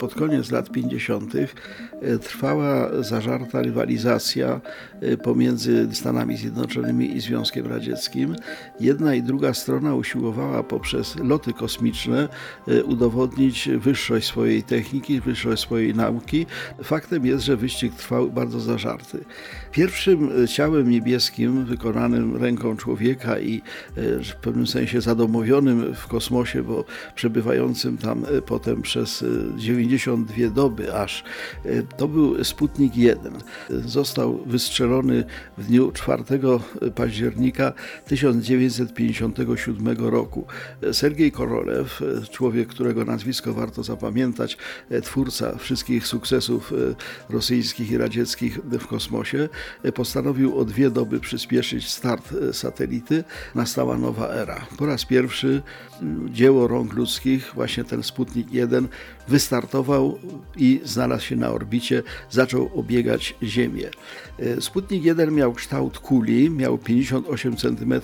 Pod koniec lat 50. e, trwała zażarta rywalizacja e, pomiędzy Stanami Zjednoczonymi i Związkiem Radzieckim. Jedna i druga strona usiłowała poprzez loty kosmiczne e, udowodnić wyższość swojej techniki, wyższość swojej nauki. Faktem jest, że wyścig trwał bardzo zażarty. Pierwszym ciałem niebieskim wykonanym ręką człowieka i w pewnym sensie zadomowionym w kosmosie, bo przebywającym tam potem przez 90 52 doby aż. E, to był Sputnik 1. Został wystrzelony w dniu 4 października 1957 roku. Sergiej Korolew, człowiek, którego nazwisko warto zapamiętać, twórca wszystkich sukcesów e, rosyjskich i radzieckich w kosmosie, postanowił o dwie doby przyspieszyć start e, satelity. Nastała nowa era. Po raz pierwszy dzieło rąk ludzkich, właśnie ten Sputnik 1, wystartował i znalazł się na orbicie, zaczął obiegać Ziemię. E, Sputnik 1 miał kształt kuli, miał 58 cm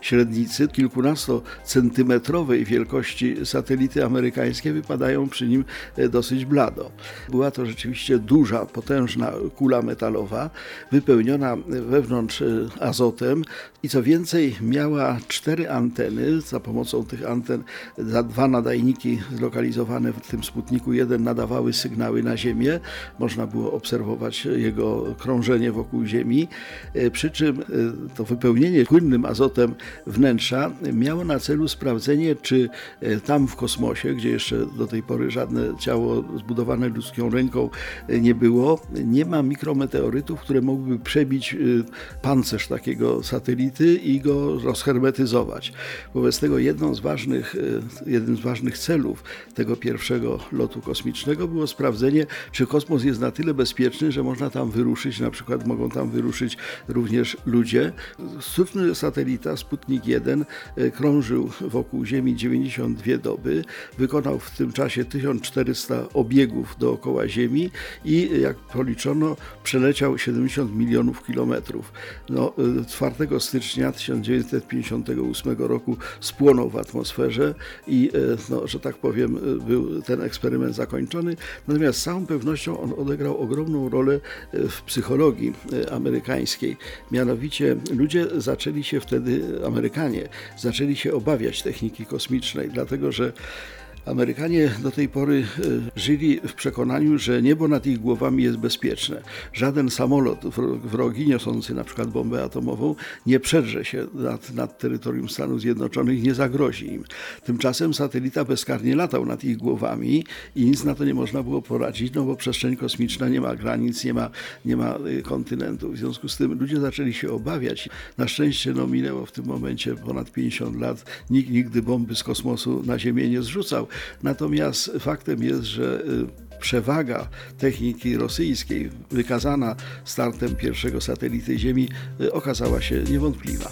średnicy, kilkunastocentymetrowej wielkości satelity amerykańskie wypadają przy nim e, dosyć blado. Była to rzeczywiście duża, potężna kula metalowa, wypełniona wewnątrz e, azotem i co więcej miała cztery anteny. Za pomocą tych anten za dwa nadajniki zlokalizowane w tym Sputniku 1 nadawały sygnały na Ziemię. Można było obserwować jego krążenie wokół Ziemi, e, przy czym e, to wypełnienie płynnym azotem wnętrza miało na celu sprawdzenie, czy e, tam w kosmosie, gdzie jeszcze do tej pory żadne ciało zbudowane ludzką ręką nie było, nie ma mikrometeorytów, które mogłyby przebić pancerz takiego satelity i go rozhermetyzować. Wobec tego jedną z ważnych, jednym z ważnych celów tego pierwszego lotu kosmicznego kosmicznego było sprawdzenie, czy kosmos jest na tyle bezpieczny, że można tam wyruszyć, na przykład mogą tam wyruszyć również ludzie. Sztuczny satelita Sputnik 1 e, krążył wokół Ziemi 92 doby, wykonał w tym czasie 1400 obiegów dookoła Ziemi i jak policzono przeleciał 70 milionów kilometrów. No, 4 e, stycznia 1958 roku spłonął w atmosferze i, e, no, że tak powiem, był ten eksperyment zakończony zakończony, natomiast z całą pewnością on odegrał ogromną rolę e, w psychologii e, amerykańskiej. Mianowicie ludzie zaczęli się wtedy, Amerykanie, zaczęli się obawiać techniki kosmicznej, dlatego że Amerykanie do tej pory e, żyli w przekonaniu, że niebo nad ich głowami jest bezpieczne. Żaden samolot wrogi niosący na przykład bombę atomową nie przedrze się nad, nad terytorium Stanów Zjednoczonych, nie zagrozi im. Tymczasem satelita bezkarnie latał nad ich głowami i nic na to nie można było poradzić, no bo przestrzeń kosmiczna nie ma granic, nie ma, nie ma e, kontynentów. W związku z tym ludzie zaczęli się obawiać. Na szczęście no, minęło w tym momencie ponad 50 lat. Nikt nigdy bomby z kosmosu na Ziemię nie zrzucał. Natomiast faktem jest, że y, przewaga techniki rosyjskiej wykazana startem pierwszego satelity Ziemi y, okazała się niewątpliwa.